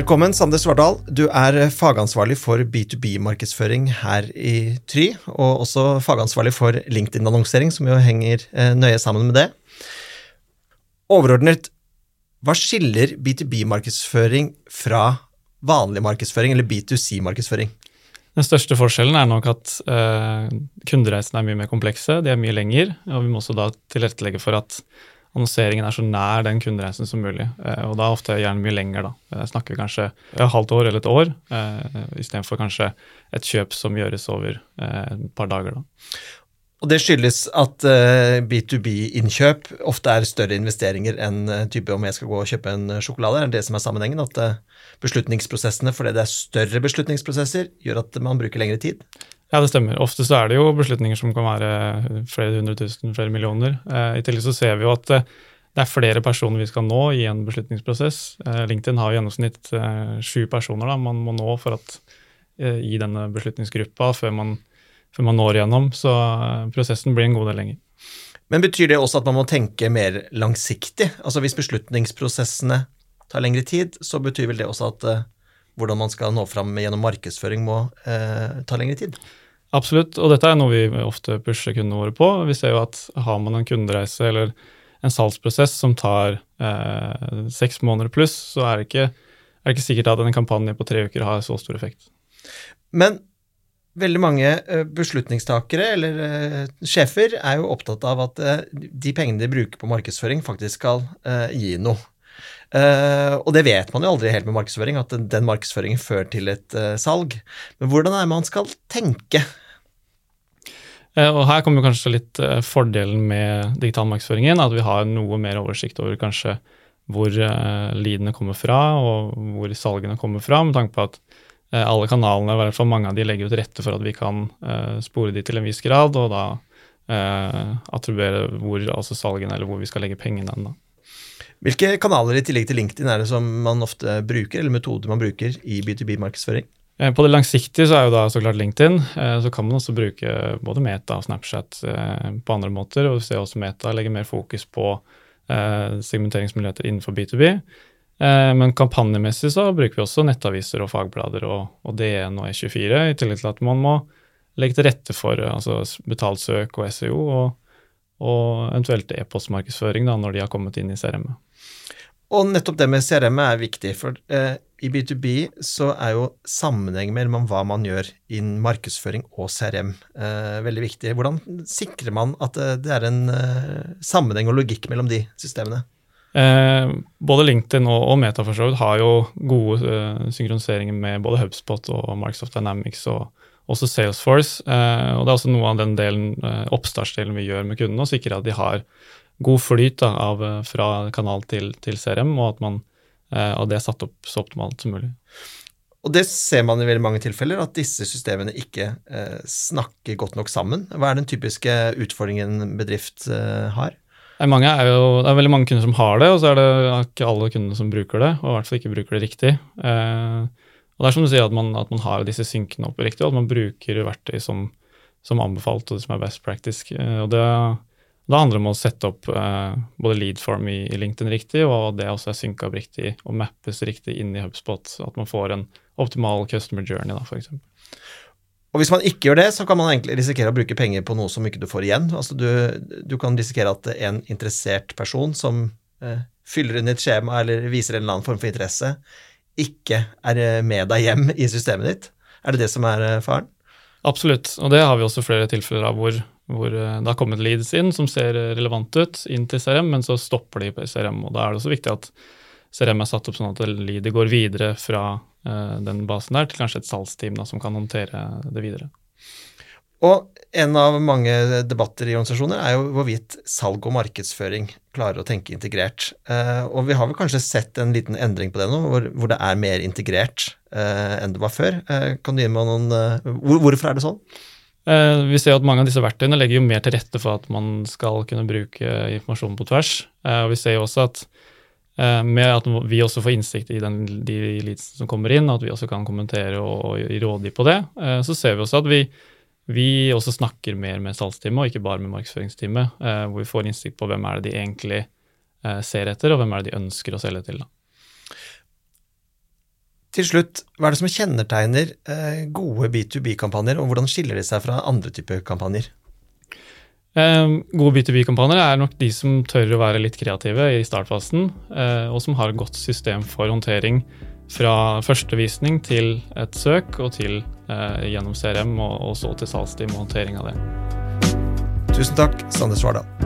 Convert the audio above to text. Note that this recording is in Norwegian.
Velkommen, Sander Svardal. Du er fagansvarlig for B2B-markedsføring her i Try, og også fagansvarlig for LinkedIn-annonsering, som jo henger eh, nøye sammen med det. Overordnet, hva skiller B2B-markedsføring fra vanlig markedsføring, eller B2C-markedsføring? Den største forskjellen er nok at eh, kundereisene er mye mer komplekse, de er mye lengre, og vi må også da tilrettelegge for at annonseringen er så nær den kundereisen som mulig. Eh, og da er ofte gjerne mye lenger, da. Jeg snakker kanskje et halvt år eller et år, eh, istedenfor kanskje et kjøp som gjøres over eh, et par dager, da. Og det skyldes at B2B-innkjøp ofte er større investeringer enn type om jeg skal gå og kjøpe en sjokolade. Er det det som er sammenhengen? At beslutningsprosessene, fordi det er større beslutningsprosesser, gjør at man bruker lengre tid? Ja, det stemmer. Ofte så er det jo beslutninger som kan være flere hundre tusen, flere millioner. Eh, I tillegg så ser vi jo at eh, det er flere personer vi skal nå i en beslutningsprosess. Eh, LinkedIn har i gjennomsnitt sju personer da, man må nå for at, i denne beslutningsgruppa før man, før man når igjennom. Så prosessen blir en god del lenger. Men betyr det også at man må tenke mer langsiktig? Altså Hvis beslutningsprosessene tar lengre tid, så betyr vel det også at hvordan man skal nå fram gjennom markedsføring må eh, ta lengre tid? Absolutt, og dette er noe vi ofte pusher kundene våre på. Vi ser jo at har man en kundereise eller en salgsprosess som tar eh, seks måneder pluss, så er det, ikke, er det ikke sikkert at en kampanje på tre uker har så stor effekt. Men veldig mange eh, beslutningstakere eller eh, sjefer er jo opptatt av at eh, de pengene de bruker på markedsføring, faktisk skal uh, gi noe. Uh, og det vet man jo aldri helt med markedsføring, at den, markedsføringen fører til et uh, salg. Men hvordan er det man skal tenke? Uh, og Her kommer kanskje litt fordelen med digital markedsføringen, at vi har noe mer oversikt over kanskje hvor leadene kommer fra, og hvor salgene kommer fra, med tanke på at alle kanalene, i hvert fall mange av de, legger jo til rette for at vi kan spore de til en viss grad, og da attribuere hvor altså salgene, eller hvor vi skal legge pengene. Da. Hvilke kanaler i tillegg til LinkedIn er det som man ofte bruker, eller metoder man bruker i B2B-markedsføring? Eh, på det langsiktige så er jo da så klart LinkedIn. Eh, så kan man også bruke både Meta og Snapchat eh, på andre måter. Og vi ser også Meta legger mer fokus på segmenteringsmuligheter innenfor B2B. Men kampanjemessig så bruker vi også nettaviser og fagblader og, og DN og E24, i tillegg til at man må legge til rette for altså betalt søk og SEO, og, og eventuelt e-postmarkedsføring da, når de har kommet inn i CRM-et. Og nettopp det med CRM er viktig, for eh, i B2B så er jo sammenheng mellom hva man gjør innen markedsføring og CRM eh, veldig viktig. Hvordan sikrer man at eh, det er en eh, sammenheng og logikk mellom de systemene? Eh, både LinkedIn og, og Meta har jo gode uh, synkroniseringer med både HubSpot og Microsoft Dynamics og også Salesforce. Uh, og det er også noe av den delen, uh, oppstartsdelen vi gjør med kundene, å sikre at de har god flyt da, av, eh, fra kanal til, til, CRM, og at man, eh, og det er satt opp så optimalt som mulig. Og det ser man i veldig mange tilfeller, at disse systemene ikke eh, snakker godt nok sammen. Hva er den typiske utfordringen en bedrift eh, har? Det er, er jo, det er, veldig mange kunder som har det, og så er det ikke alle kundene som bruker det, og i hvert fall ikke bruker det riktig. Eh, og det er som du sier, at man, at man har disse synkene opp riktig, og at man bruker verktøy som, som anbefalt, og det som er best practice. Eh, og det, det handler om å sette opp eh, både leadform i, i, LinkedIn riktig, og det også er synka opp riktig og mappes riktig inn i HubSpot. At man får en optimal customer journey, da, f.eks. Og hvis man ikke gjør det, så kan man egentlig risikere å bruke penger på noe som ikke du får igjen. Altså du, du kan risikere at en interessert person som eh, fyller inn et skjema eller viser en eller annen form for interesse, ikke er eh, med deg hjem i systemet ditt. Er det det som er faren? Absolutt, og det har vi også flere tilfeller av hvor hvor eh, det har kommet leads inn som ser relevant ut, inn til CRM, men så stopper de på CRM. og Da er det også viktig at CRM er satt opp sånn at leadet går videre fra den basen der til kanskje et salgsteam da, som kan håndtere det videre. Og en av mange debatter i organisasjoner er jo hvorvidt salg og markedsføring klarer å tenke integrert. Uh, og vi har vel kanskje sett en liten endring på det nå, hvor, hvor det er mer integrert uh, enn det var før. kan du gi meg noen hvor, Hvorfor er det sånn? Eh, vi ser at Mange av disse verktøyene legger jo mer til rette for at man skal kunne bruke informasjon på tvers. Eh, og Vi ser jo også at eh, med at vi også får innsikt i den, de leadsene som kommer inn, at vi også kan kommentere og, og rådgi på det, så ser vi også at vi, vi også snakker mer med salgsteamet, og ikke bare med markedsføringsteamet, hvor vi får innsikt på hvem er det de egentlig ser etter, og hvem er det de ønsker å selge til. da. Til slutt, hva er det som kjennetegner eh, gode B2B-kampanjer, og hvordan skiller de seg fra andre typer kampanjer? Eh, gode B2B-kampanjer er nok de som tør å være litt kreative i startfasen, eh, og som har et godt system for håndtering fra første visning til et søk og til eh, gjennom CRM, og, og så til salgsteam og håndtering av det. Tusen takk, Sander Svardal.